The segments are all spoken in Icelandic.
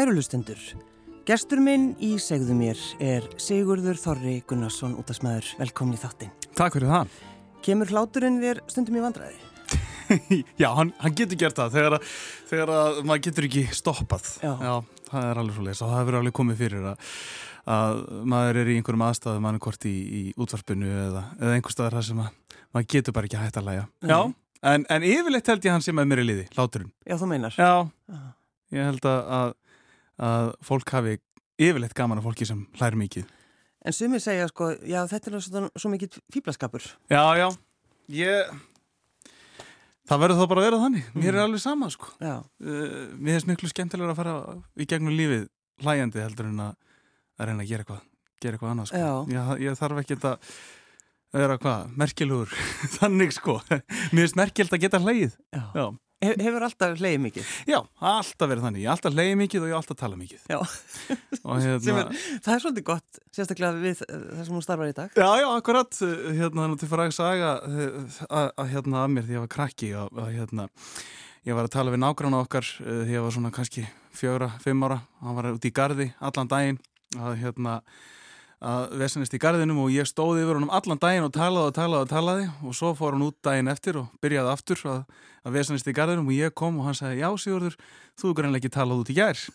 Kærulustendur, gestur minn í segðu mér er Sigurður Þorri Gunnarsson út af smæður. Velkomin í þáttinn. Takk fyrir það. Kemur hláturinn þér stundum í vandræði? Já, hann, hann getur gert það þegar, að, þegar að maður getur ekki stoppað. Já. Já, það er alveg svo leys og það hefur alveg komið fyrir að, að maður er í einhverjum aðstæðum mann hvort í, í útvarpinu eða, eða einhver staðar þar sem að maður getur bara ekki hægt að læga. Nei. Já, en, en yfirleitt held ég hann sem að mér er liði, hláturinn. Já, þú meinar. Já, Já. ég held að, að, fólk hafi yfirleitt gaman af fólki sem hlæri mikið. En sumir segja sko, já þetta er svo, svo mikið fýblaskapur. Já, já, ég... Það verður þá bara að vera þannig. Mér er Mm. alveg sama, sko. Uh, mér finnst miklu skemmtilegur að fara í gegnum lífið hlæjandi heldur en að, að reyna að gera eitthvað gera eitthvað annað sko. Ég, ég þarf ekki að vera hvað, merkilegur þannig sko mér finnst merkild að geta hlægið já. já. He hefur alltaf hlegið mikið. já, alltaf verið þannig, ég alltaf hlægið mikið og ég alltaf talað mikið Já. og hérna er, það er svolítið gott, sérstaklega við uh, það sem hún starfar í dag. Já, já, akkurat, hérna, þannig til fara að saga eh, að, að hérna að mér því ég var krakki að, að hérna, ég var að tala við nágrána okkar því ég var svona kannski fjögra, fimm ára, hann var út í gardi allan daginn að hérna að vesenist í garðinum og ég stóði yfir honum allan daginn og talaði og talaði og talaði og svo fór hann út daginn eftir og byrjaði aftur að, að vesenist í garðinum og ég kom og hann sagði, já Sigurður, þú er greinlega ekki talað út í gær.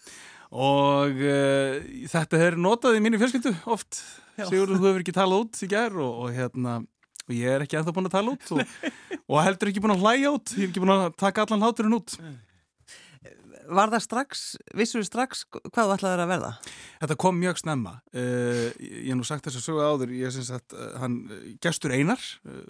Og uh, þetta er notað í mínu fjölskyldu oft. Já. Sigurður, þú hefur ekki talað út í gær og, og hérna og ég er ekki ennþá búin að tala út og, og heldur ekki búin að hlæja út. Ég er ekki búin að taka allan háturinn út Var það strax, vissur við strax hvað þú ætlaði að verða? Þetta kom mjög snemma uh, ég hef nú sagt þess að sögu áður ég syns að uh, hann, gestur Einar uh,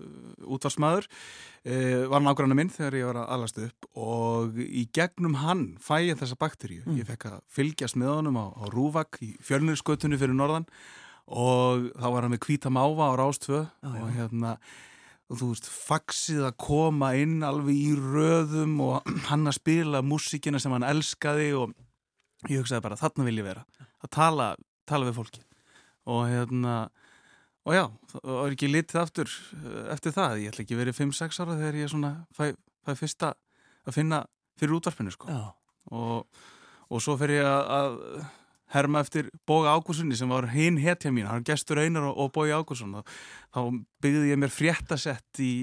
útvarsmaður uh, var nágrannar minn þegar ég var að alast upp og í gegnum hann fæ ég þessa bakteríu Mm. ég fekk að fylgjast með honum á, á Rúvak í fjölnirskötunni fyrir norðan og þá var hann með hvíta máva á Rástvö og hérna og þú veist, faxið að koma inn alveg í röðum og hann að spila músíkina sem hann elskaði og ég hugsaði bara, þarna vil ég vera. Að tala, tala við fólki og hérna og já, það var ekki litið aftur eh, eftir það, ég ætla ekki verið 5-6 ára þegar ég svona fæ, fæ fyrsta að finna fyrir útvarpinu sko. Og, og svo fer ég að herma eftir Bóga Ágússunni sem var hinn hetja mín, hann gestur einar og, og Bógi Ágússon og þá byggði ég mér fréttasett í,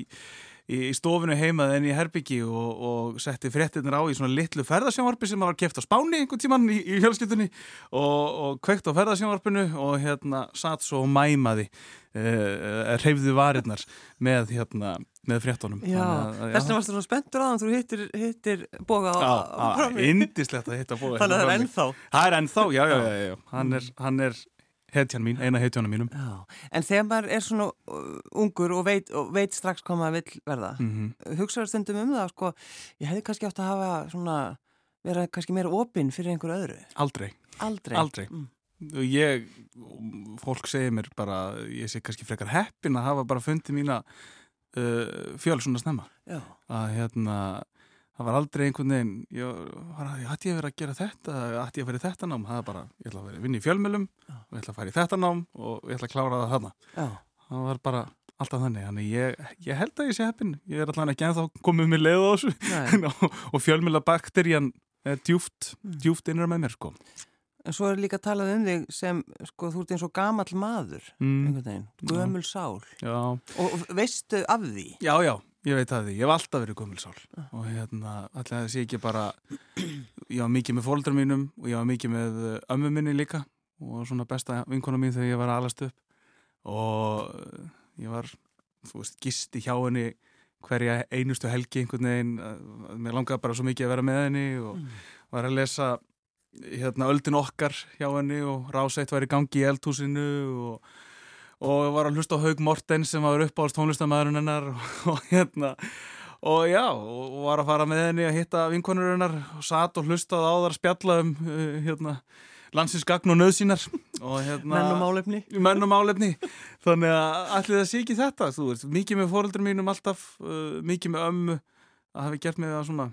í, í stofinu heimað en í herbyggi og, og setti fréttirnir á í svona litlu ferðasjónvarpi sem var keft á Spáni einhvern tíman í, í fjölskyldunni og, og kveikt á ferðasjónvarpinu og hérna satt svo og mæmaði uh, reyfðu varirnar með hérna með fréttunum. Já, Þannig að- þess vegna varstu svona spenntur þann þú hittir, hittir boga á, á á, indislegt að hitta bóða Þannig að það er ennþá. Það er ennþá, já, já, já, já. Hann, er, hann er hetjan mín, eina hetjana mínum Já, en þegar maður er svona uh, ungur og veit, og veit strax hvað maður vill verða, mm hugsaður stundum um það, sko, ég hefði kannski átt að hafa svona, vera kannski meira opinn fyrir einhver öðru. Aldrei, Aldrei. aldrei Mm. Ég, fólk segir mér bara ég sé kannski frekar heppin að hafa bara fundið mína uh, fjöl svona snemma Já, að hérna það var aldrei einhvern veginn ég, ætti að vera að gera þetta? Ætti ég að vera í þetta nám, það er bara ég ætla að vera að vinna í fjölmjölum Já. og ég ætla að fara í þetta nám og ég ætla að klára það þarna. Já, það var bara alltaf þannig. Þannig ég, ég held að ég sé heppin ég er allavega ekki ennþá komið með leið á þessu. Og, og fjölmjöla bakterían er djúft, Mm. djúft innra með mér sko. En svo er líka talað um þig sem, sko, þú ert eins og gamall maður, mm, einhvern veginn, gömul sál. Og og veistu af því? já, já, ég veit það því ég hef alltaf verið gömulsál Ah. og hérna, alltaf það sé ekki bara ég var mikið með fóldrar mínum og ég var mikið með uh, ömmu minni líka og svona besta vinkona mín þegar ég var að alast upp og uh, ég var, þú veist, gisti hjá henni hverja einustu helgi einhvern veginn, uh, mér langaði bara svo mikið að vera með henni og Mm. var að lesa hérna öldin okkar hjá henni og rásætt var í gangi í eldhúsinu og, og var að hlusta á Haug Mortens sem var uppáðast tónlistamæðurinn hennar og, hérna og já, og var að fara með henni að hitta vinkonur hennar og satt og hlustaði á þar spjalla um uh, hérna landsins gagn og nöðsínar og hérna Menn og málefni? menn og málefni þannig að allir það sé ekki þetta þú veist, mikið með fóreldur mínum alltaf uh, mikið með ömmu að hafi gert mig það svona,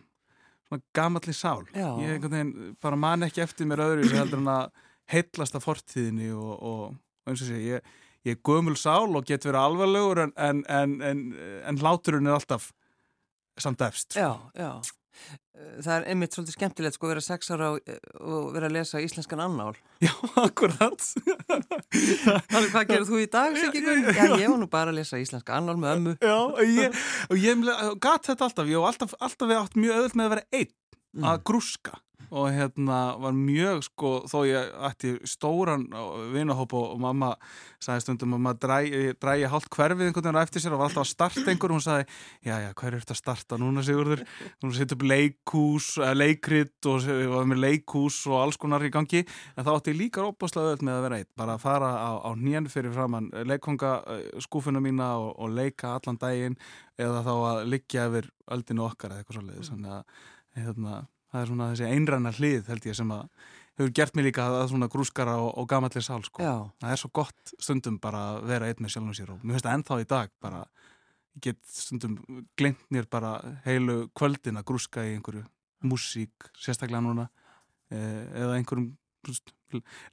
svona gamalli sál Já. ég einhvern veginn bara man ekki eftir mér öðru sem heldur en að heitlast af fortíðinni og, og, og eins og sé ég, ég er gömul sál og get verið alvarlegur en, en, en, en, en hláturinn er alltaf samt efst Já, já. Það er einmitt svolítið skemmtilegt sko að vera sex ára og, og vera að lesa íslenskan annál. Já, akkurat. Þannig hvað gerur þú í dag, Sigur? Já, ég var nú bara að lesa íslenska annál með ömmu. Já, og ég, og ég gæti þetta alltaf, ég hef alltaf, alltaf átt mjög öðvöld með að vera einn að mm. grúska og hérna var mjög sko þó ég ætti stóran vinahóp og, mamma sagði stundum að maður drægi, drægi hálft hverfið einhvern veginn eftir sér og var alltaf að starta einhver og hún sagði, já já, hver er þetta að starta núna Sigurður? Hún seti upp leikús leikrit og var með leikús og alls konar í gangi en þá átti ég líka óbúslega öll með að vera eitt bara að fara á, á nýjan fyrir framann leikonga skúfuna mína og, og leika allan daginn eða þá að liggja yfir öldinu okkar eða eitthvað svolítið, það er svona þessi einrannar hlið held ég sem að hefur gert mér líka að svona grúskara og, og gamallir sál sko. það er svo gott stundum bara að vera einn með sjálfum sér og mér finnst það ennþá í dag bara, get stundum glemt mér bara heilu kvöldin að grúska í einhverju músík sérstaklega núna eh, eða einhverjum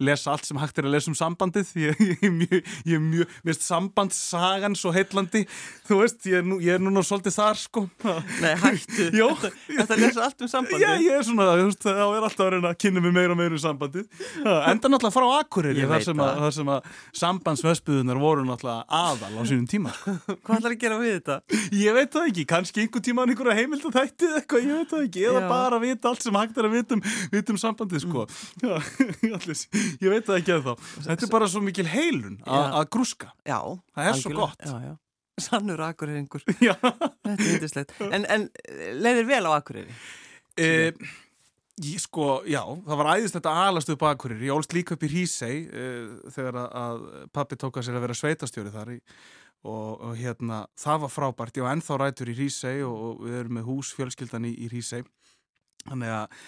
lesa allt sem hægt er að lesa um sambandið ég, ég, ég, ég er mjög mér finnst sambandssagan svo heitlandi þú veist, ég er, nú, er núna svolítið þar sko. Nei, hættu, þetta, þetta lesa allt um sambandið? Já, ég er svona, þú veist, þá er alltaf að reyna að kynna mig meira og meira um sambandið. Enda náttúrulega að fara á Akureyri þar sem að, að, að sambandsvöspuðunar voru náttúrulega aðal á sínum tíma sko. Hvað ætlar að gera við þetta? Ég veit það ekki, kannski einhver tíma einhverja heimild að þætti eitthvað, ég veit það ekki. Eða Já. bara vita allt sem hægt er að vita um, vita um sambandið sko. Mm. allir, ég veit það ekki að þá þetta er bara svo mikil heilun að grúska. Já, það er svo gott. Já, já. sannur akureyringur. Þetta er yndislegt. En, en leiðir vel á akureyri? E, sko, já það var æðist þetta aðalast upp akureyri. Ég ólst líka upp í Hísei e, þegar að, pappi tóka sér að vera sveitastjóri þar í, og, og hérna það var frábært, ég var ennþá rætur í Hísei og, og við erum með hús fjölskyldan í, í Hísei þannig að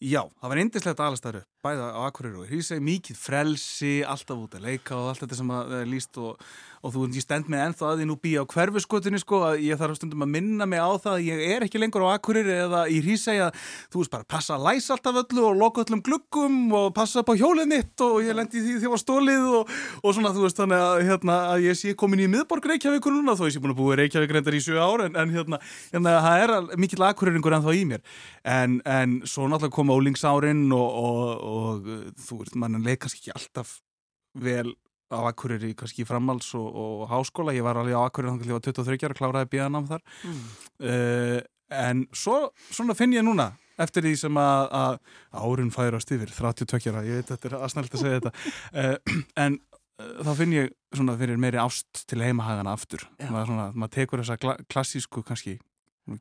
Já, það var eindislegt aðalstæru, bæða á Akureyri og Hrísei, mikið frelsi, alltaf út að leika og allt þetta sem að það er líst og, og þú stend mig ennþá að því nú býja á hverfusskotinni sko, að ég þarf stundum að minna mig á það að ég er ekki lengur á Akureyri eða í Hrísei að þú veist bara passa að læsa alltaf öllu og loka öllum gluggum og passa upp á hjólið mitt og ég lendi því því að var stólið og, og svona þú veist þannig að, hérna, að ég sé komin í miðborg Reykjavíkur núna þó ég sé búin að búið Reykjavík reyndar í 7 ár en, en hérna, hérna það er mikill Akureyringur ennþá í mér. En, en svo náttúrulega ólingsárin og, og, og þú veist, mann leik kannski ekki alltaf vel á Akureyri kannski framhals og, og háskóla, ég var alveg á Akureyri þannig að ég var 23 ára, kláraði bíðanam þar. Mm. uh, en svo svona finn ég núna eftir því sem að, að árun færast yfir 32 ára, ég veit þetta er aðsnælt að segja þetta. Uh, en uh, þá finn ég svona fyrir meiri ást til heimahagana aftur, maður, svona, maður tekur þessa klassísku kannski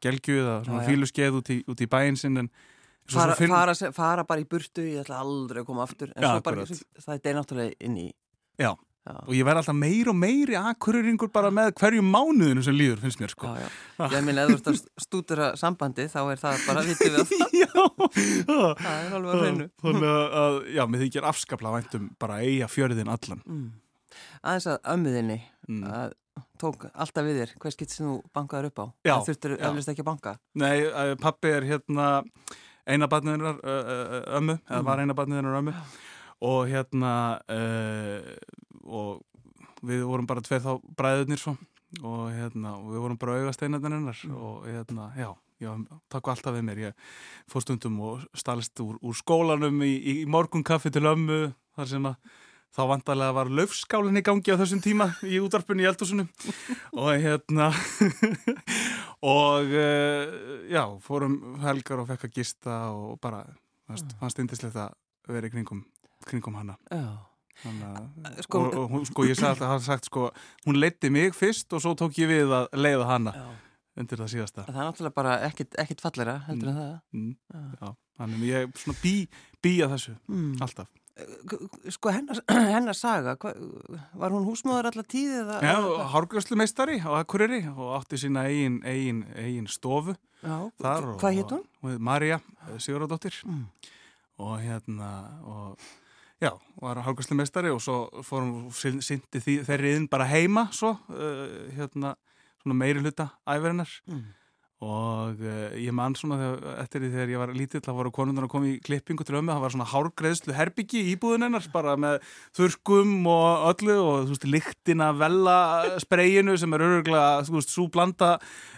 gelgju eða fíluskeið út í, í bæinn sinn en Fara, finn... fara, fara bara í burtu, ég ætla aldrei að koma aftur. En Já, svo bara, það er náttúrulega inn í Já, já. og ég verð alltaf meir og meiri akkurýringur bara með hverju mánuðinu sem líður, finnst mér sko. Já, já, ég minn, ef þú ert að stúdura sambandi þá er það bara vitið við það. Já, það er alveg að hreinu. Þannig að, já, mér þykir afskapla væntum bara að eiga fjörðin allan. Mm. Aðeins að ömmuðinni mm. að tók alltaf við þér, hvers getur þú bankaður upp á? Já, það þurftur eflust ekki að banka? Nei, pappi er hérna einabarniðinnar ömmu, eða var einabarniðinnar ömmu. Og hérna og við vorum bara tveið þá bræðurnir svo. Og hérna og við vorum bara augast einarnar mm. og hérna, já Já, takk alltaf við mér, ég fór stundum og stalist úr, úr skólanum í, í morgun kaffi til ömmu þar sem að þá vantarlega var löfskálinni gangi á þessum tíma í útarpunni í eldhúsunum og hérna og uh, já, fórum helgar og fekk að gista og bara fannst indislegt að vera í kringum kringum hana. Þannig, sko, og, og, sko ég sagði að það sagt sko hún leitti mig fyrst og svo tók ég við að leiða hana já. undir það síðasta. Það er náttúrulega bara ekkit, ekkit fallera heldur en mm, það. Mm, já, þannig ég svona bí, bí að þessu mm. alltaf sko hennar, hennar saga hva, var hún húsmaður allar tíð eða? Já, hárgjörslu meistari á Akureyri og átti sína eigin, eigin, eigin stofu já, hvað hétt hún? Marja Sigurðardóttir mm og hérna og já, var hálfgæslu meistari og svo fórum sýndi þeirri inn bara heima svo uh, hérna svona meiri hluta æverinnar mm. Og uh, ég man svona þegar, eftir því þegar ég var lítill þá voru konundar að koma í klippingu til ömmu það var svona hárgreðslu herbyggi í íbúðun hennar bara með þurkum og öllu og þú veist, lyktina vella spreyinu sem er öruglega, þú veist, svo blanda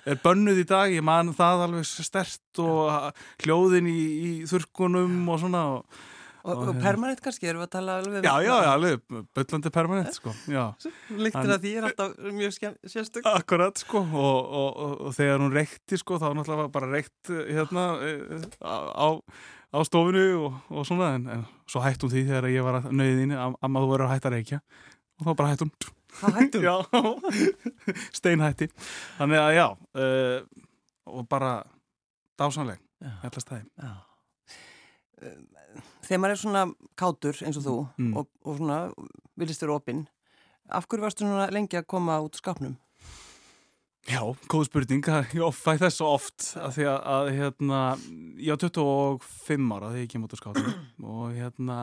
er bönnuð í dag, ég man það alveg stert og hljóðin í, í þurkunum og svona og Og, og permanent kannski, erum við að tala alveg Já, já, alveg, byllandi permanent sko, já. Líktina því er alltaf mjög sérstök. Akkurat, sko, og, og, og þegar hún reykti, sko, þá náttúrulega var bara reykt hérna á, á stofinu og svona en, en svo hætti hún því þegar ég var að nöyðin að maður voru að hætta að reykja. Og þá bara? Já, steinhætti. Þannig að já, uh, og bara dásanleg, hellast það Já Þegar maður er svona kátur eins og þú mm. og, og svona vilist vera opinn af hverju varstu svona lengi að koma út skapnum? Já, góð spurning, ég fæ þess svo oft að því að, að hérna, ég á 25 ára þegar ég kem út á skátum og hérna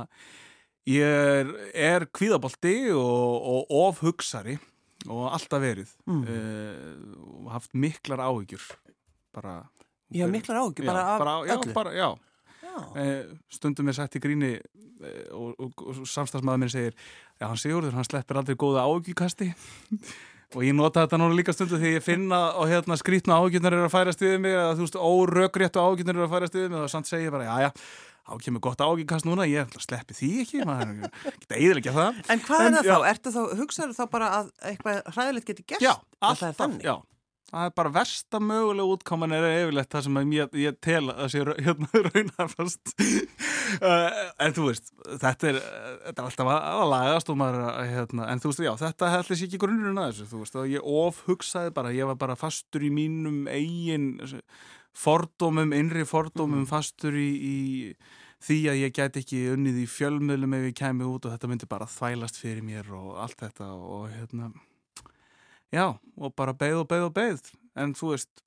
ég er, er kvíðabolti og, og ofhugsari og alltaf verið mm. uh, og haft miklar áhyggjur bara Já, miklar áhyggjur, bara af bara, öllu? Já, bara, já stundum er sagt í gríni eh, og, og, og samstagsmaður minn segir já hann Sigurður, hann sleppir aldrei góða ágjúkasti og ég nota þetta núna líka stundu þegar ég finna og hérna skrítna ágjurnar eru að færast við mig eða þú veist óröggréttu ágjurnar eru að færast við mig og samt segir ég bara já já ákemur gott ágjúkast núna, ég sleppi því ekki maður geta eðilegja það. En hvað en, er það já, þá? Ertu þá, hugsaður þá bara að eitthvað hræðilegt geti gerst? Já, alltaf, já það er bara versta mögulega útkoman er yfirlegt það sem ég, ég tel að sé hérna raunarfast uh, en þú veist þetta er, þetta er alltaf aðalagast og maður hérna, en þú veist já þetta heldur sér ekki grunnurinn að þessu þú veist og ég ofhugsaði bara, ég var bara fastur í mínum eigin fordómum, innri fordómum mm. fastur í, í því að ég get ekki unnið í fjölmjölum ef ég kemi út og þetta myndi bara þvælast fyrir mér og allt þetta og hérna já, og bara beigð og beigð og beigð en þú veist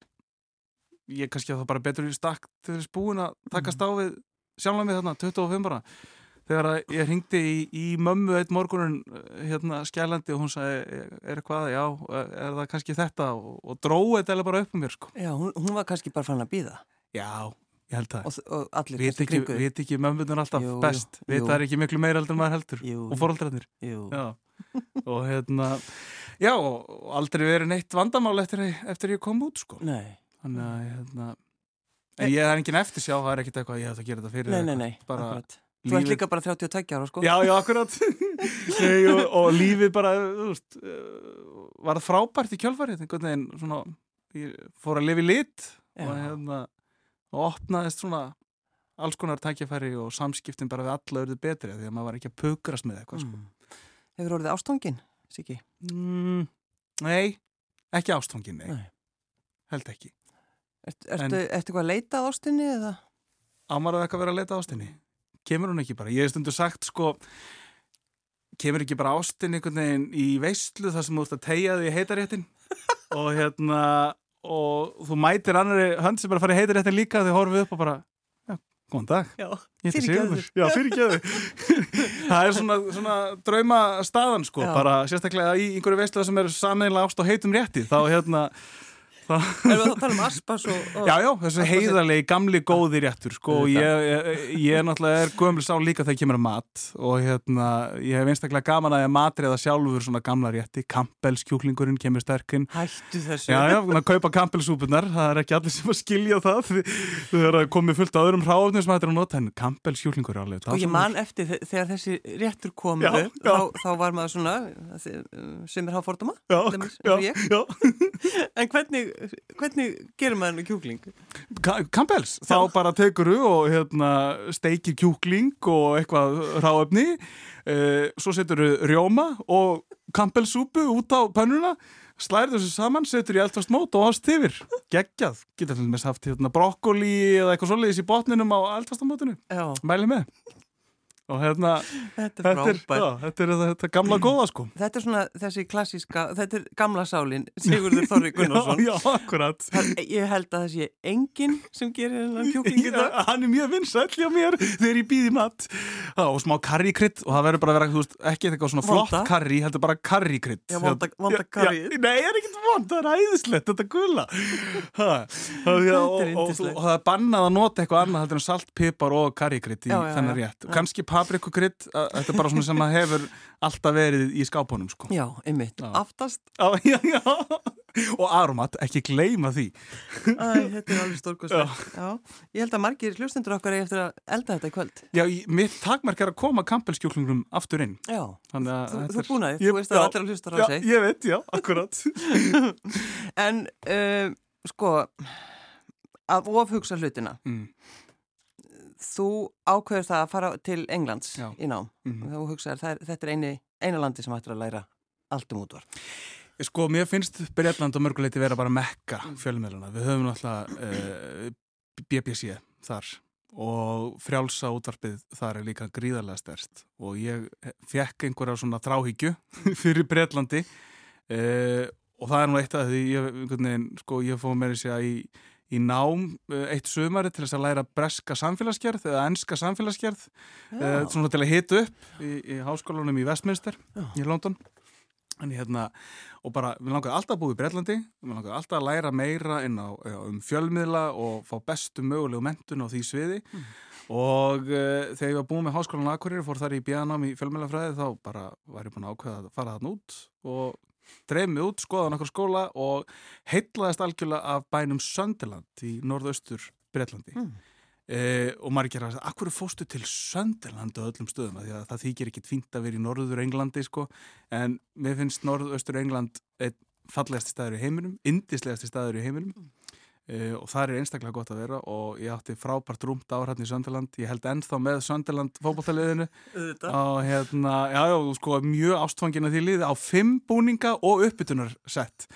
ég kannski að það bara betur í stakk til þess búin að takast á mhm. við sjálf með þarna 25 bara. Þegar ég ringdi í, í mömmu eitt morgunun hérna skælandi og hún sagði, er hvað, já er það kannski þetta? Og, og dróði þetta bara upp um mér sko. Já, hún, hún var kannski bara fann að býða Já, ég held það. Og, og allir kannski kringuð Við veit ekki mömmunum alltaf jú, best. við það er ekki miklu meira heldur en maður heldur jú, og foraldrarnir og hérna Já, og aldrei verið neitt vandamál eftir, eftir ég kom út sko. Nei. Þannig að hérna, en ég er enginn eftir sjá, það er ekkit eitthvað að ég hef að gera þetta fyrir. Nei, nei, nei, bara. Þú ert líka bara 32 ára sko. Já, já, akkurat. og, og lífið bara, veist, uh, var frábært í kjálfarið, veginn, svona, ég fór að lifa í lit já. og hérna, og opnaðist svona alls konar tækjafæri og samskiptin bara við alla örðu betri því að maður var ekki að pukrast með eitthvað sko. Hefur orðið ástofngin? Siki? Mm, nei, ekki ástfangin, nei. nei. Held ekki. Ertu er, eitthvað að leita á ástinni eða? Ámaraðu eitthvað að vera að leita á ástinni? Kemur hún ekki bara? Ég hef stundu sagt, sko, kemur ekki bara ástin einhvern veginn í veistlu þar sem þú ert að tegja þig í heitaréttin og hérna, og þú mætir annari hönd sem bara farið í heitaréttin líka þegar horfið upp og bara Góðan dag. Já, fyrirgeður. Já, fyrirgeður. það er svona, svona drauma staðan sko, bara sérstaklega í einhverju veistlega sem er sammeðinlega ást á heitum rétti, þá hérna Erum við að tala um aspas og... og já, já, þessu heiðarlegi, gamli, góði réttur sko, og ég, ég, ég náttúrulega er gömul sá líka þegar kemur að mat og hérna, ég hef einstaklega gaman að ég matriða sjálfur svona gamla rétti. Campbells kjúklingurinn kemur sterkinn. Hættu þessu. Já, já, að kaupa Campbellsúpunar, það er ekki allir sem að skilja það þau eru að komið fullt á öðrum ráfnum sem er að nota, en Campbells kjúklingur er alveg Og ég man eftir þegar þessi réttur komu þá, þá var maður svona sem er háforduma En hvernig hvernig gerir maður með kjúkling? Campbells, þá bara tekur þú og hérna, steikir kjúkling og eitthvað ráöfni eh, svo setur þú rjóma og Campbells súpu út á pannuna slæður þessu saman, setur í eldfast mót og ást yfir, geggjað. Getur til dæmis haft hérna, brokkoli eða eitthvað svoleiðis í botninum á eldfasta mótinu, mæli með og hérna Þetta er þetta er, já, þetta er þetta gamla góða sko. Þetta er svona þessi klassíska, þetta er gamla sálin, Sigurður Þorri Gunnarsson. Já, já, akkurat. Það, ég held að það sé enginn sem gerir hennan dag. Já, hann er mjög vinsæll hjá mér þegar ég býði mat. Já, og smá karríkrydd og það verður bara að vera, veist, ekki eitthvað svona flott Vonda. karrí, heldur bara karríkrydd Já, vonda- vonda karríið. Nei, það er ekkert vond, það er æðislegt, þetta það, já, og, það er bannað að nota eitthvað annað heldur en salt, pipar og karríkrydd í þennan rétt. Kanski paprikukrydd, þetta er bara svona sem að hefur alltaf verið í skápunum sko. Já, einmitt. Já. Aftast, Já, já, já Og aromat, ekki gleyma því æ, þetta er alveg. Já. Ég held að margir hlustendur okkar er eftir að elda þetta í kvöld. Já, mitt takmark er að koma kampelskjúklingum aftur inn Já. Þú, þú er- búin að þú veist að já, allir að hlusta á Já, sig. ég veit, já, akkurat En, uh, sko, að ofhugsa hlutina. mm, Þú ákveður það að fara til Englands Já. í nám. Mhm. Þú hugsaður, er, þetta er eini, eina landi sem ættir að læra allt um útvar. Sko, mér finnst Breitland og mörguleiti vera bara mekka fjölmiðluna. Við höfum náttúrulega uh, BBC þar og frjálsa útvarpið þar er líka gríðarlega stærst og ég fekk einhverja svona þráhyggju fyrir Breitlandi uh, og það er nú eitt af því ég, veginn, sko, ég fóð mér að segja í, nám uh, eitt sumari til þess að læra breska samfélagsgerð eða enska samfélagsgerð uh, svona til að hita upp í, í háskólanum í Westminster Já. í London. En hérna, og bara, við langaði alltaf að búa í Breitlandi, við langaði alltaf að læra meira inn á, á um fjölmiðla og fá bestu mögulegu mentun á því sviði. Og uh, þegar ég var búin með háskólan Akureyri, fór þar í bjánam í fjölmiðlafræði, þá bara var ég búin að ákveða að fara þarna út og dreif mig út, skoða nokkur skóla og heitlaðist algjörlega af bænum Sönderland í norðaustur Breitlandi Mm. Eh, og maður gerir að akkur fóstu til Sönderland á öllum stöðum, að það þykir ekkit fínt að vera í norður Englandi sko, en mér finnst norðaustur England einn fallegasti staður í heiminum, indislegasti staður í heiminum eh, og það er einstaklega gott að vera og ég átti frábært rúmt áhrætni í Sönderland, ég held ennþá með Sönderland fótballtaliðinu Þetta. og hérna, já, já, sko, mjög ástfangin að því liði á fimm búninga og uppbytunar sett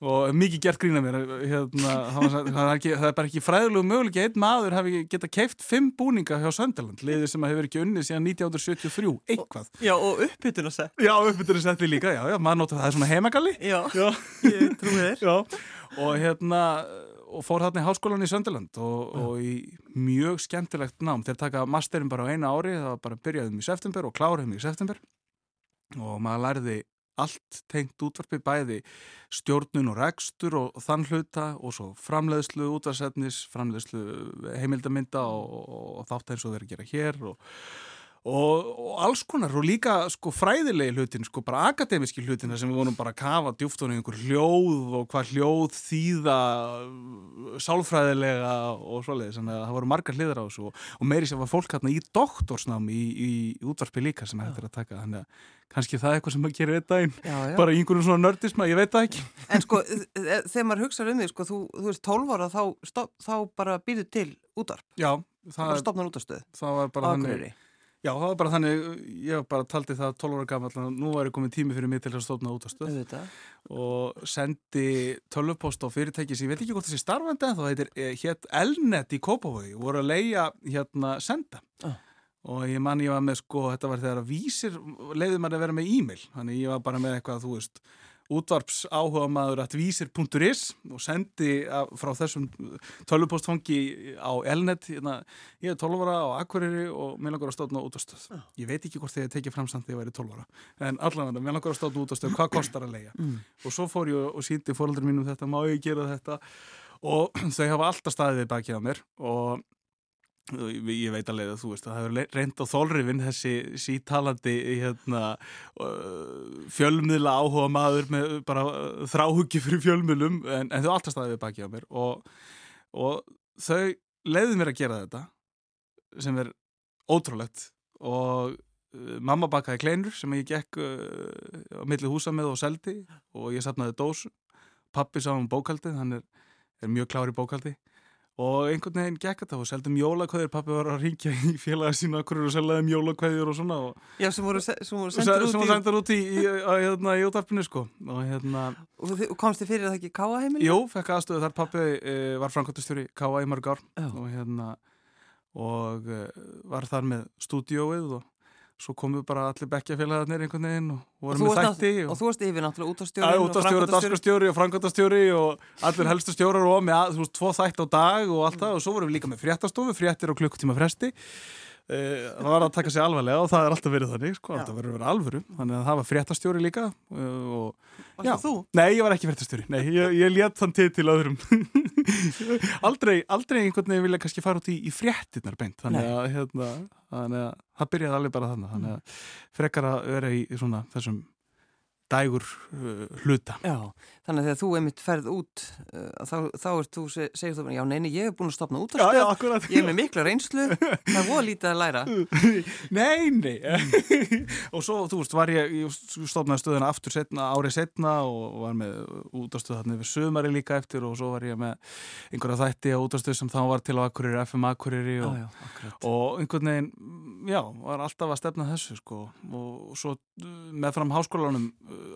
og mikið gert grína mér hérna, það, er ekki, það er bara ekki fræðilegu möguleik einn maður hafi geta keift fimm búninga hjá Sönderland, liðið sem hefur ekki unnið síðan 1973, eitthvað. Já, og uppbytun að segja. Já, uppbytunar setti líka, já, já, maður nota það er svona heimagalli. Já, Já, ég trúi þér. já, og hérna og fór þarna í háskólan í Sönderland og, og í mjög skemmtilegt nám. Þeir taka masterin bara á eina ári það var bara byrjaðum í september og kláraðum í september. Og maður lærði allt tengt útvarpi bæði stjórnun og rekstur og, þann hluta og svo framleiðslu útvarsetnis, framleiðslu heimildamynda og, og, og þátt eins og þeir gera hér og Og, og alls konar og líka sko fræðilegi hlutin, sko bara akademiski hlutina sem við vonum bara að kafa djúft og einhver hljóð og hvað hljóð þýða sálfræðilega og svoleiðis, þannig að það voru margar hliðar á þessu og, og meiri sem var fólk hérna í doktorsnám í, í, í útvarpi líka sem hægt er að taka, þannig að kannski það er eitthvað sem maður gerir einn daginn, Já, já. bara í einhverjum svona nördisma, ég veit það ekki. En sko, þegar maður hugsaður um því, sko, þú, þú veist 12 ára, þá, þá bara býrðu til útvarp. Já, Það það, útastöð. það var bara þannig, Akureyri. Já, það var bara þannig, ég bara taldi það 12 ára gammal, að nú væri komið tími fyrir mig til að stofna útastöð. Auðvitað. og sendi tölvupost á fyrirtæki sem ég veit ekki hvort þessi starfandi en þá heitir eh, hétt Elnet í Kópavogi og voru að leia hérna senda Ah. og ég man ég var með sko þetta var þegar að vísir leiði maður að vera með e-mail þannig ég var bara með eitthvað þú veist útvarps áhuga maður að vísir.is og sendi frá þessum tölvupostfangi á Elnet hérna, ég er 12 ára á Akureyri og mér langar að stofna útastöð Ah. ég veit ekki hvort þið tekið framsamt þegar ég væri 12 ára en allavega, mér langar að stofna útastöð hvað kostar að leia Mm. og svo fór ég og síndi fóröldur mínum þetta, má ég gera þetta og þau hafa alltaf staðið við bakið á mér og ég veit alveg að þú veist að það hefur reynd á þólrifin þessi sítalandi hérna, fjölmiðla áhuga maður með bara þráhugi fyrir fjölmiðlum en, en þau alltaf staðið við bakið á mér. Og, og þau leiði mér að gera þetta sem er ótrúlegt. Og mamma bakaði kleinur sem ég gekk á milli húsa með og seldi. Og ég sapnaði dósu pappi sá um bókaldið, hann er, er mjög klár í bókaldi og einhvern veginn gekk þetta og seldum jólakvæðir, pappi var að ringja í félaga sína okkur og seljaði um jólakvæðir og svona og Já, sem voru, se- sem voru sem út í... sendar út í, í, í, hérna, í útarpinu sko og hérna, Og, og komst þið fyrir það ekki káa heimili? jú, fekk aðstöðu þar pappi e, var framkvæmtastjóri K.A. í mörg ár Já. og hérna og uh, var þar með stúdióið og svo komum við bara allir bekkjafélagarnir einhvern veginn og vorum með þætti og, og þú varst yfir náttúrulega útastjóri útastjóri, daskarstjóri og frangotastjóri og allir helstu stjórar og með þú veist, tvo þætti á dag og allt það. Og svo vorum við líka með fréttastofu, fréttir og klukkutíma fresti það var að taka sig alvarlega og það er alltaf verið þannig sko, alltaf verið að vera alvöru. Þannig að það var fréttastjóri líka eh, og, Varst það þú? Nei, ég var ekki fréttastjóri, nei, ég, ég létt þann til til öðrum. Aldrei, aldrei einhvern veginn vilja kannski fara út í, í fréttinnar beint. Þannig að, hérna, þannig að það byrjaði alveg bara þannig þannig að frekar að vera í svona þessum dægur uh, hluta. Já, þannig að þegar þú einmitt ferð út uh, þá, þá er þú, segir þú, já neini, ég hef búin að stopna út á stöð, ég er með mikla reynslu, það voru lítið að læra. Nei, nei, og svo, þú veist, var ég, ég stopnaði stöðina aftur setna, árið setna og var með út á stöð þarna yfir sömari líka eftir og svo var ég með einhverja þætti á út á stöð sem þá var til á Akureyri, FM Akureyri og, já, já, og einhvern veginn, já, var alltaf að stefna þessu, sko, og svo með fram háskólanum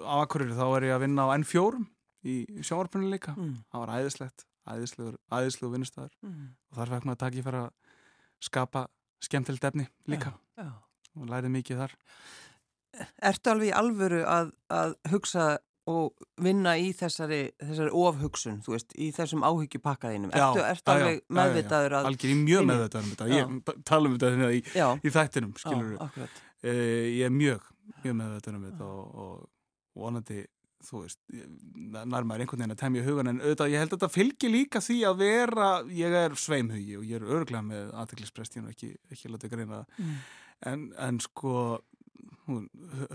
á Akureyri þá er ég að vinna á N4 í sjónvarpunni líka. Mm. það var æðislegt, æðislegur vinnustæður mm. og þar fekk maður að taki fyrir að skapa skemmtilegt efni líka. Já, já. og lærið mikið þar. Ertu alveg í alvöru að, að hugsa og vinna í þessari, þessari ofhugsun, þú veist, í þessum áhyggjupakkaðinum ertu, ertu já, alveg meðvitaður að Algjör, ég er mjög meðvitaður um þetta. Ég tala um þetta hérna í, í þættinum, skilur uh, ég er mjög, mjög meðvitaður um þetta og, og vonandi, þú veist, nærmar einhvern veginn að temja hugan en auðvitað ég held að þetta fylgir líka því að vera, ég er sveimhugi og ég er örglega með aðteglisprestíðan og ekki, ekki láta greina það, mm. en, en sko, hún,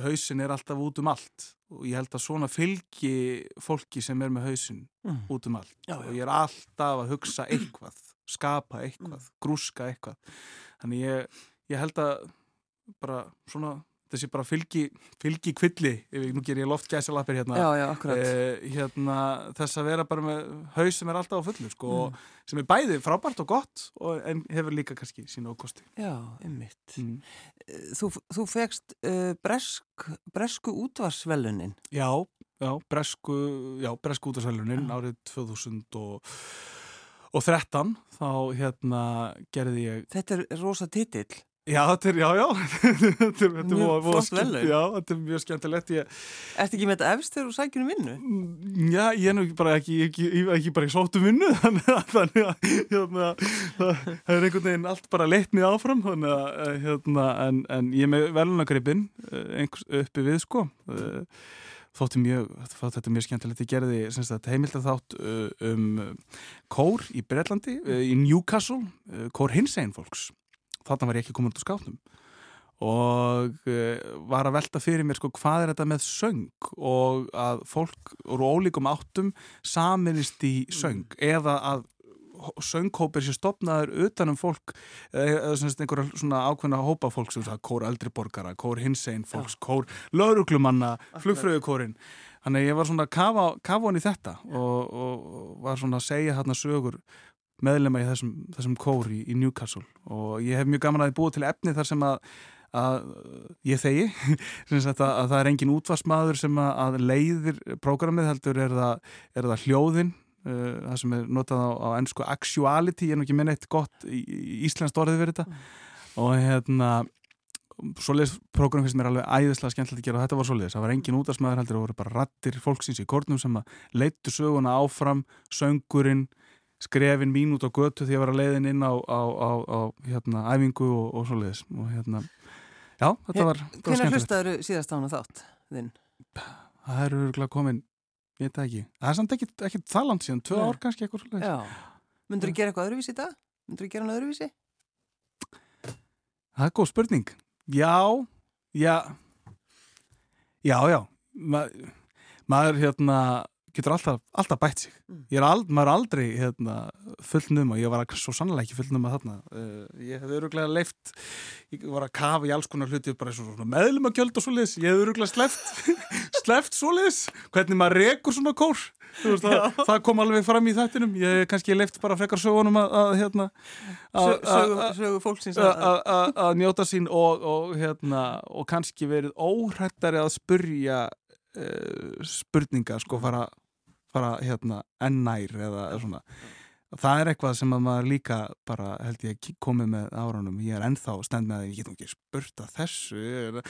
hausin er alltaf út um allt og ég held að svona fylgi fólki sem er með hausin mm. út um allt já, já. og ég er alltaf að hugsa eitthvað, skapa eitthvað, mm. grúska eitthvað, þannig ég, ég held að bara svona þessi bara fylgi, fylgi kvilli, nú ger ég loft gæsalapir hérna, já, já, eh, hérna þess að vera bara með haus sem er alltaf á fullu sko, mm. sem er bæði frábært og gott og, en hefur líka kannski sína ókosti Já, einmitt. Mm. Þú, þú fegst uh, bresk, bresku útvarsvelunin Já, já, bresku já, bresku útvarsvelunin árið 2000 og og 13 þá hérna gerði ég Þetta er rosa titill Já, þetta er, já, já. Þetta er mjög flott velun Já, þetta er mjög skemmtilegt. Ég... Ertu ekki með þetta efst þegar þú sækir um vinnu? Mm, já, ég er nú bara ekki ekki, ekki bara í sótum vinnu þannig að, hérna, það er einhvern veginn allt bara leitt mér áfram þannig að, eh, hérna, en, en ég er með velunagreipin eh, uppi við, sko. Eh, þótti mjög, þótti þetta mjög skemmtilegt. Ég gerði heimildar þátt um kór í Breitlandi í Newcastle, kór hins einn fólks þarna var ég ekki komin út á skápnum. Og uh, var að velta fyrir mér sko hvað er þetta með söng? Og að fólk úr ólíkum áttum saminist í söng. Mm. eða að söngkópir sem stopnaður utanum fólk eða einhverja svona ákveðna hópa fólk sem það kór eldriborgara, kór hinsegin fólks, ja. kór lauruglumanna flugfröðukórin þannig að ég var svona kafa, kafa hann í þetta og, og var svona að segja hérna sögur meðlema í þessum, þessum kór í, Newcastle. Og ég hef mjög gaman að búið til efni þar sem að, að ég þegi. Að, að það er engin útvarsmaður sem að, leiðir prógramið heldur er það, er það hljóðin uh, það sem er notað á, á ennsku actuality, ég er nú ekki minna eitt gott í, í Íslands orðið verið þetta. Mm. og hérna Svoleiðis prógram finnst mér alveg æðislega skemmtilegt að gera. Og þetta var svoleiðis, það var engin útastmaður heldur það voru bara rattir fólksins í kórnum sem að leittu söguna áfram, söngurinn skrefin mín út á götu því að ég var að leiðin inn á, á, á, á hérna, æfingu og, og svo leiðis og hérna, já, þetta var Hvernig hlustaður síðast á hana þátt þinn? Það eru örgulega komin ég veit ekki, það er samt ekki, ekki það land síðan, tvö ár kannski eitthvað svo leiðis Mundur þú gera eitthvað öðruvísi í dag? Mundur þú gera hann öðruvísi? Það er góð spurning. Já, já. Já, já. Ma, maður hérna getur alltaf, alltaf bætt sig. Mm. ég er ald, maður aldrei hérna, fullnum og ég var svo sannlega ekki fullnum að þarna. Uh, ég hef öruglega leift ég var að kafa í alls konar hluti meðlum að gjölda svo leiðis ég hef öruglega sleft sleft svo leiðis hvernig maður rekur svona kór. Veist, það, það kom alveg fram í þættinum. Ég hef kannski leift bara frekar sögunum að, að hérna sögu fólksins að njóta sín og, og hérna og kannski verið óhrættari að spurja uh, spurninga sko fara, fara hérna ennær eða svona það er eitthvað sem að maður líka bara held ég komið með áránum ég er ennþá stend með að ég get ekki spurt að þessu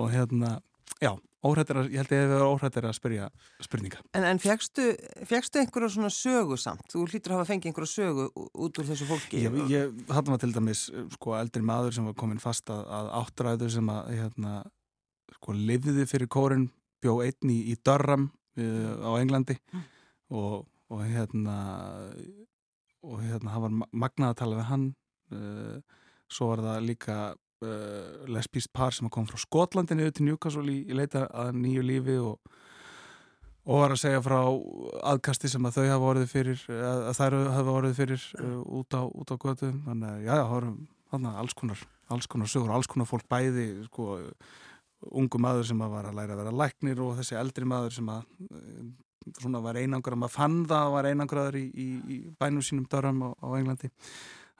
og hérna, já, óhrættir að, ég held ég að það er óhrættir að spyrja spurninga. En, en fegstu, einhverja svona sögu samt? Þú hlýtur að hafa fengið einhverja sögu út úr þessu fólki? Ég, ég hattum að til dæmis, sko, eldri maður sem var komin fast að, að áttræður sem að, hérna, sko, lifiði fyrir kórin, bjó einni í, í Durham uh, á Englandi mm. og, og hérna og hérna það var magnað að tala við hann uh, svo var það líka uh, lesbíst par sem kom frá Skotlandin yfir til Newcastle í, í leita að nýju lífi og, og var að segja frá aðkasti sem að þau hafa orðið fyrir að þær hafa orðið fyrir uh, út á, á götu þannig að já, það voru alls konar alls konar sögur, alls konar fólk bæði sko, ungu maður sem að var að læra að vera læknir og þessi eldri maður sem að svona var einangur að maður fann það og var einangraður í, í, í bænum sínum dörram á, á Englandi.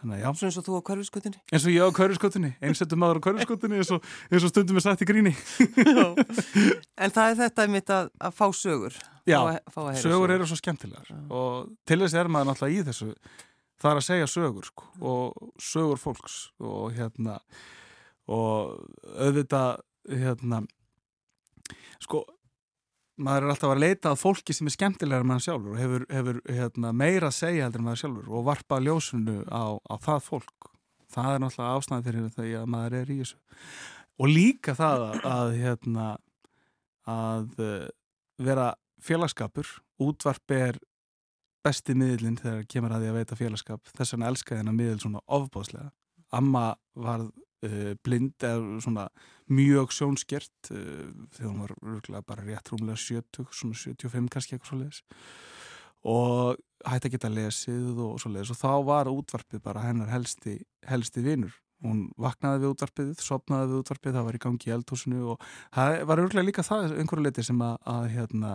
Þannig að já. Svo eins og þú á kvörfiskutinni eins og ég á kvörfiskutinni, einsettum maður á kvörfiskutinni eins, eins og stundum er sagt í gríni. En það er þetta mitt að, að fá sögur. Já, fá að, fá sögur eru svo skemmtilegar. Já. og til þess er maður náttúrulega í þessu það er að segja sögur sko, og sögur fólks. Og hérna og auðvitað hérna sko maður er alltaf að leita að fólki sem er skemmtilegar með hann sjálfur og hefur, hefur hérna, meira að segja heldur með hann sjálfur og varpa ljósunu á, á það fólk. Það er náttúrulega ásnæði fyrir því að maður er í þessu. Og líka það að, að, hérna, að eh, vera félagskapur útvarp er besti miðlinn þegar kemur að því að veita félagskap þess vegna elska þennan miðl svona ofbáslega Amma var blind eða svona mjög sjónskjert uh, þegar hún var rúglega bara rétt rúmlega 70, svona 75 kannski eitthvað svo leiðis og hætti að geta lesið og svo leiðis og þá var útvarpið bara hennar helsti, helsti vinnur hún vaknaði við útvarpið, sopnaði við útvarpið það var í gangi í eldhúsinu og það var rúglega líka það einhverju leiti sem að, að hérna,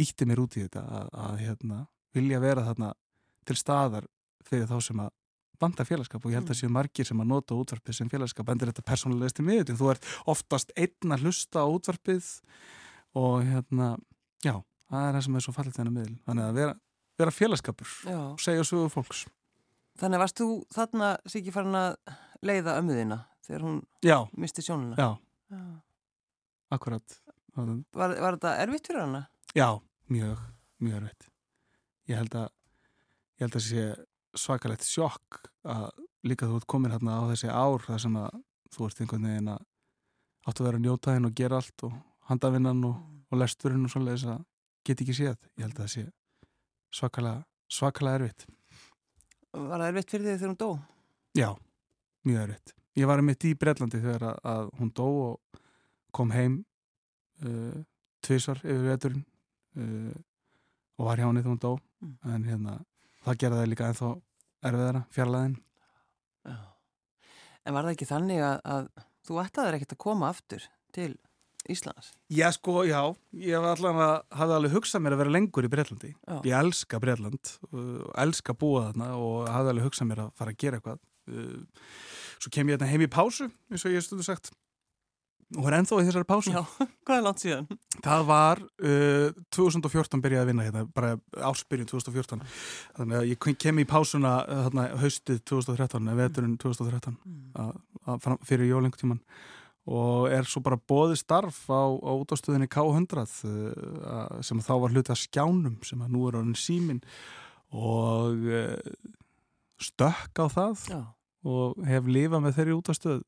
ítti mér út í þetta að, að hérna, vilja vera þarna til staðar fyrir þá sem að vanda félagskap og ég held að mm. séu margir sem að nota útvarpið sem félagskap endur þetta persónulegist í miður þú ert oftast einn að hlusta á útvarpið og hérna já, það er það sem er svo fallit þennan miður þannig að vera, vera félagskapur og segja sögu fólks. Þannig varst þú þarna sikið farin að leiða ömmuðina þegar hún já. misti sjónuna Já, já. akkurat. Var, var þetta erfitt fyrir hana? Já, mjög, mjög erfitt. Ég held að ég held að sé svakalegt sjokk að líka þú ert komin hérna á þessi ár þar sem að þú ert einhvern veginn að áttu að vera að njóta þinn og gera allt og handavinnan og, mm. og lesturinn og svolítið þess að get ekki séð ég held að það sé svakalega svakalega erfitt Var það erfitt fyrir því þegar hún dó? Já, mjög erfitt Ég var mitt í Breitlandi þegar að, að hún dó og kom heim uh, tvísvar yfir veturinn uh, og var hjá henni þegar hún dó mm. en hérna það gerði það líka ennþá erfiðara, fjarlæðin En var það ekki þannig að, að þú ættaður ekkert að koma aftur til Íslands? Já sko, já. Ég var allavega hafa alveg hugsað mér að vera lengur í Breitlandi já. ég elska Breitland og elska búa þarna og hafa alveg hugsað mér að fara að gera eitthvað. Uh, svo kem ég hérna heim í pásu eins og ég stundu sagt og er ennþá í þessari pásu Já, hvað er langt síðan? Það var uh, 2014 byrjaði að vinna hérna, bara áspyrjun 2014 þannig að ég kem í pásuna hérna, haustið 2013 eða veturinn 2013 mm. að, að, fyrir jólengtíman og er svo bara bóði starf á, á útástöðinni K100 uh, sem þá var hluti að skjánum sem að nú er orðin símin og uh, stökk á það Já. og hef lifað með þeirri útástöð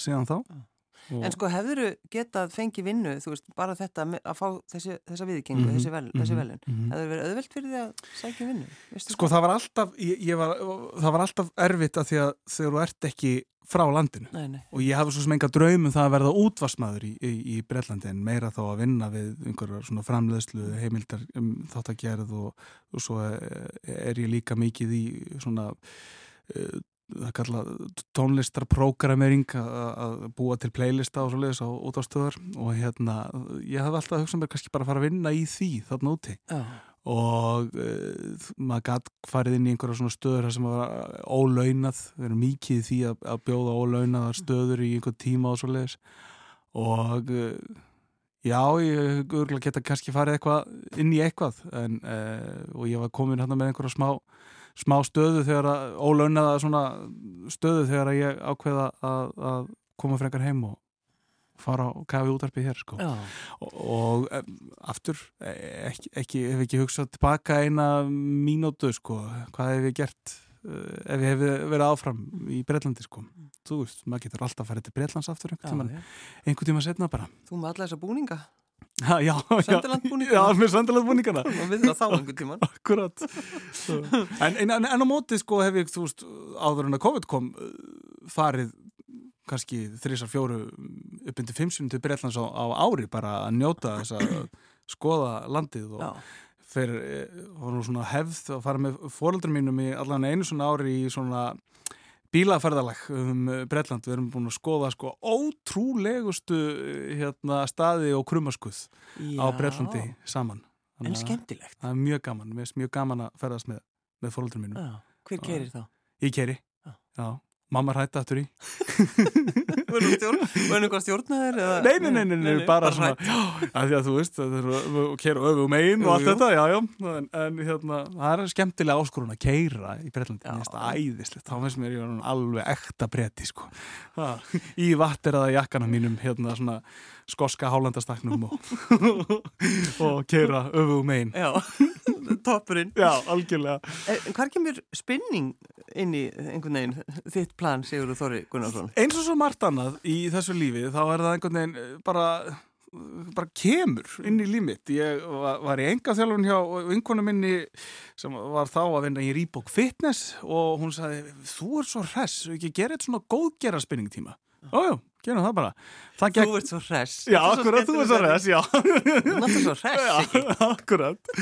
síðan þá Já Og... En sko hefur þú getað fengið vinnu, þú veist, bara þetta að fá þessi, þessa viðkengu, mm -hmm. þessi, vel, mm -hmm. þessi velun, mm -hmm. hefur verið auðvelt fyrir því að sækja vinnu? Sko það var alltaf, ég, ég var, það var alltaf erfitt að því að þegar þú ert ekki frá landinu nei, nei. og ég hafi svo sem enga draumum það að verða útvarsmaður í, í, í Breitlandi en meira þá að vinna við einhverjar svona framleðslu, heimildar um, þáttagerð og, og svo er ég líka mikið í svona það kalla tónlistarprogrammering að búa til playlista og svoleiðis á útástöðar og hérna ég hafði alltaf hugsað mér kannski bara að fara að vinna í því þarna úti. Oh. og uh, maður gæti farið inn í einhverja svona stöður sem var ólaunað, við erum mikið í því að, að bjóða ólaunaðar stöður í einhver tíma og svoleiðis. Og uh, já, ég geta kannski farið eitthvað inn í eitthvað. En, uh, og ég var komin hérna með einhverja smá smá stöðu þegar að ólaunaða svona stöðu þegar að ég ákveða að, að koma frekar heim og fara á kafi útarpið hér sko. og, og aftur ekki, ekki, hef ekki hugsað tilbaka eina mínútu sko, hvað hef ég gert uh, ef ég hef verið áfram í Breitlandi sko? Þú veist, maður getur alltaf að fara til Breitlands aftur einhvern tíma, einhvern tíma setna bara. Þú með alla þessa búninga Ha, já, Já, með Söndalandbúningana Og við það þá einhvern tíman Akkurat. En, en, en á móti sko hef ég, þú veist, áður en að COVID kom farið kannski þrísar fjóru uppindu fimmsum til Breitlands á, á ári bara að njóta þess að skoða landið og fyrir, var nú svona hefð að fara með fóröldrum mínum í allan einu svona ári í svona bílaferðalag um Breitland, við erum búin að skoða sko ótrúlegustu hérna, staði og krumaskuð á Breitlandi saman. Þannig en skemmtilegt. Það er mjög gaman, mér er mjög gaman að ferðast með, með fóröldrum mínum. Já. Hver kerir þá? Ég keri, já. já. Mamma rætti aftur í. Var það eitthvað stjórnaður? Nei, nei, nei, nei, nei bara, bara svona að Því að þú veist, það er að kera öfu einn og allt þetta, já, já. En, en hérna, það er skemmtilega áskorun að keira í Breitlandi, það er þetta æðislegt. Þá finnst mér ég alveg ekta bretti sko. í vatteraða jakkana mínum, hérna svona skoska hálandastaknum og, og keira öfu einn Já, toppurinn. Já, algjörlega. En hvað kemur spinning inn í einhvern veginn þitt plan, Sigurður Þorri Gunnarsson? Eins og svo margt annað í þessu lífi þá er það einhvern veginn eh, bara bara kemur inn í límitt ég var, í enga þjálfun hjá vinkonu minni sem var þá að vinna í Reebok Fitness og hún sagði þú er svo hress, ekki gera eitt svona góðgera spinningtíma Ójú, gerum það bara. Það Þú ert svo hress. Já, akkurat, þú ert svo hress, já. Þú ert svo hress, ekki akkurat.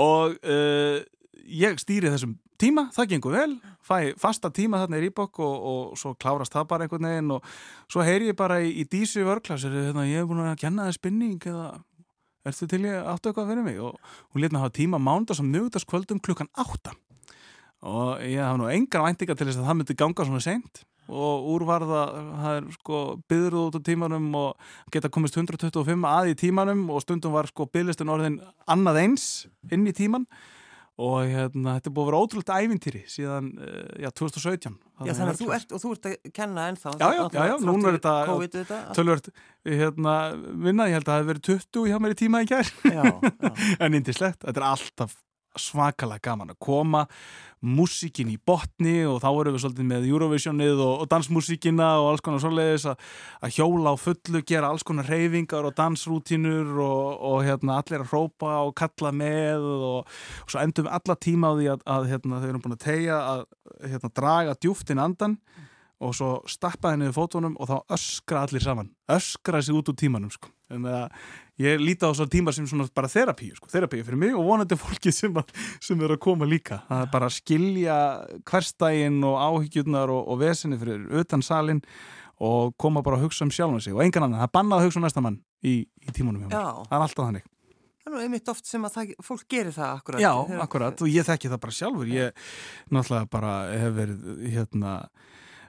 Og uh, ég stýri þessum tíma, það gengur vel fæ fasta tíma þarna í Reebok og, og svo klárast það bara einhvern veginn og svo heyri ég bara í, í dísu vörklasir hérna, ég hef búin að kenna það spinning eða ertu til ég áttu eitthvað fyrir mig? Og hún leta mig hafa tíma mándags og mjögdaskvöldum klukkan átta. Og ég hafa nú engar væntinga til þess að það myndi ganga svona seint og úrvarða, það er sko byður út á tímanum og geta komist 125 að í tímanum og stundum var sko byðlistin orðin annað eins inn í tíman og hérna, þetta er búið að vera ótrúlega ævintýri síðan, já, 2017 Já, þannig að þú ert, og þú ert að kenna ennþá Já, já, já, já núna er þetta tölvört, hérna, vinna ég held að það hefur verið 20 hjá mér í tíma í kær en indislegt, þetta er alltaf svakalega gaman að koma músíkin í botni og þá erum við svolítið með Eurovisionið og, og dansmúsíkina og alls konar svoleiðis að, hjóla á fullu, gera alls konar reyfingar og dansrútinur og, og hérna, allir að hrópa og kalla með og, og svo endum við alla tíma á því að, að hérna, þau erum búin að tegja að hérna, draga djúftin andan og svo stappaði niður fótónum og þá öskra allir saman öskra sig út úr tímanum sko. en það ég líti á þessar tímar sem svona bara þerapíu, sko, þerapíu fyrir mig og vonandi fólki sem, að, sem er að koma líka. Er bara að skilja hverstægin og áhyggjurnar og, og vesinni fyrir utan salin og koma bara að hugsa um sjálfum sig og engan annan, það er bannað að hugsa um næsta mann í, í tímunum hjá mér, það er alltaf þannig. Það er nú einmitt oft sem að það, fólk gerir það akkurat. Já, akkurat. Og ég þekki það bara sjálfur, ég náttúrulega bara hef verið hérna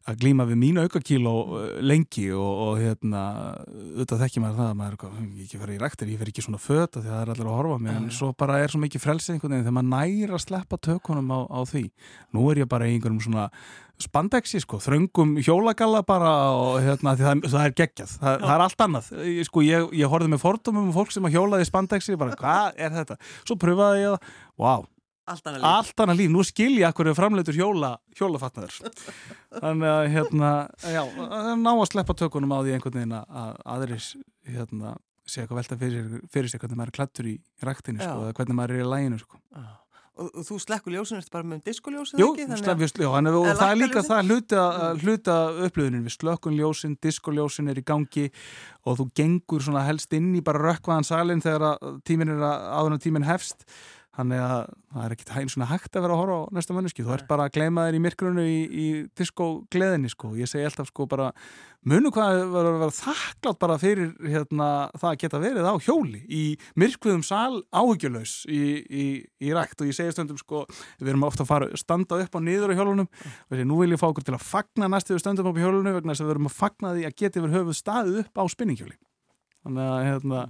að glíma við mínu aukakíl og lengi og, og hérna auðvitað þekki maður það að maður er ekki verið í ræktir, ég fer ekki svona föt því það er allir að horfa mér, en svo bara er svo mikið frelsið einhvern veginn þegar maður næra að sleppa tökunum á, á því. Nú er ég bara í einhverjum svona spandexi sko, þröngum hjólagalla bara og hérna það, það er geggjað, það, það er allt annað. Sko, ég, ég horfið með fordumum um fólk sem að hjólaði spandexi, bara hvað er þetta? Svo pröfaði ég það, wow Allt annað líf. Allt annað líf. Nú skilja akkur framleitur hjóla, hjólafatnaður. Þannig að hérna, já, ná að sleppa tökunum á því einhvern veginn að aðrir hérna, sé eitthvað velta fyrir, fyrir sig hvernig maður er klættur í ræktinu sko, eða hvernig maður er í læginu sko. Já. Og, og þú slekkur ljósun eftir bara með diskoljósun? Jú, slepp, já, hann, og það er líka það hluta, hluta upplöðunin við slökkun ljósin, diskoljósin er í gangi og þú gengur svona helst inn í bara rökkvaðan salin þegar tímin er að áður en tímin hefst Þannig að það er ekkert eins og hægt að vera að horfa á næsta manneski. Þú ert bara að gleyma þér í myrkrunu í, í diskogleðinni sko. Ég segi alltaf sko bara munu hvað að vera, þakklátt bara fyrir hérna, það að geta verið á hjóli í myrkviðum sal áhugjulegs í, í, í rækt og ég segi stundum sko við erum ofta að fara standa upp á niður á hjólunum og þessi nú vil ég fá okkur til að fagna næstu stundum upp á hjólunum vegna þess að við erum að fagna því að geta yfir höfuð staðið upp á spinninghjóli. Þannig að hérna,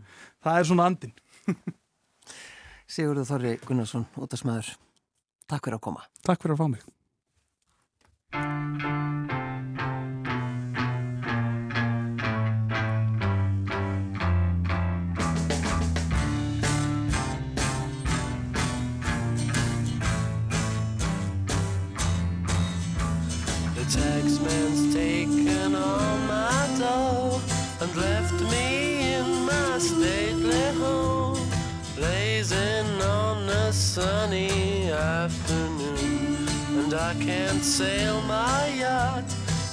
það er svona andin. Sigurður Þorri Gunnarsson, útasmaður Takk fyrir að koma. Takk fyrir að fá mig. Man's sunny afternoon, and I can't sail my yacht.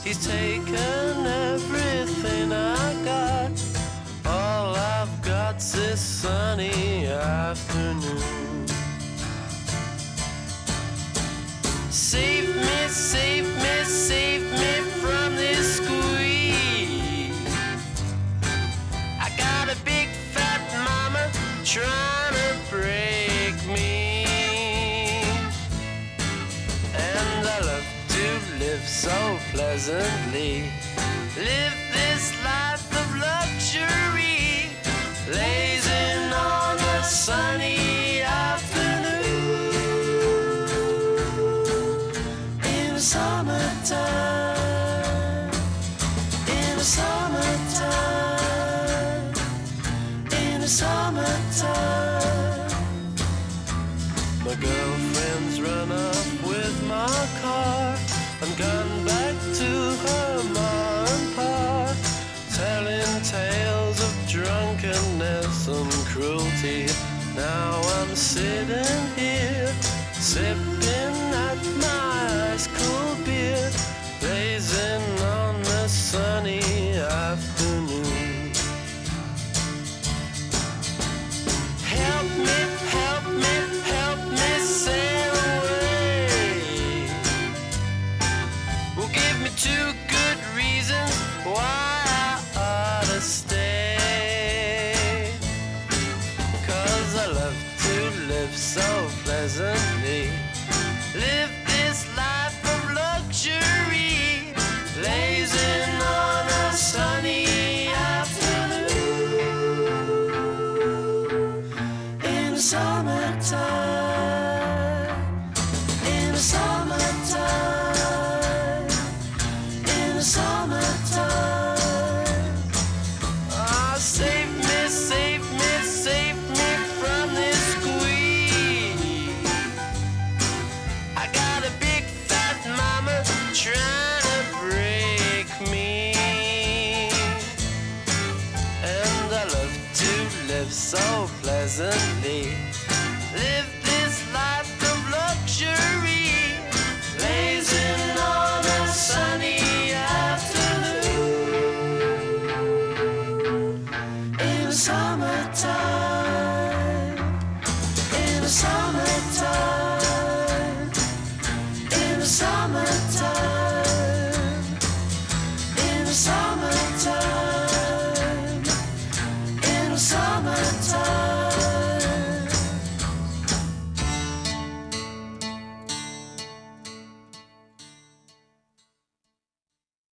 He's taken everything I got. All I've got's this sunny afternoon. Save me, save me, save me from this squeeze. I got a big fat mama trying. pleasantly. Live this life of luxury. Lay sitting here, sipping. summer.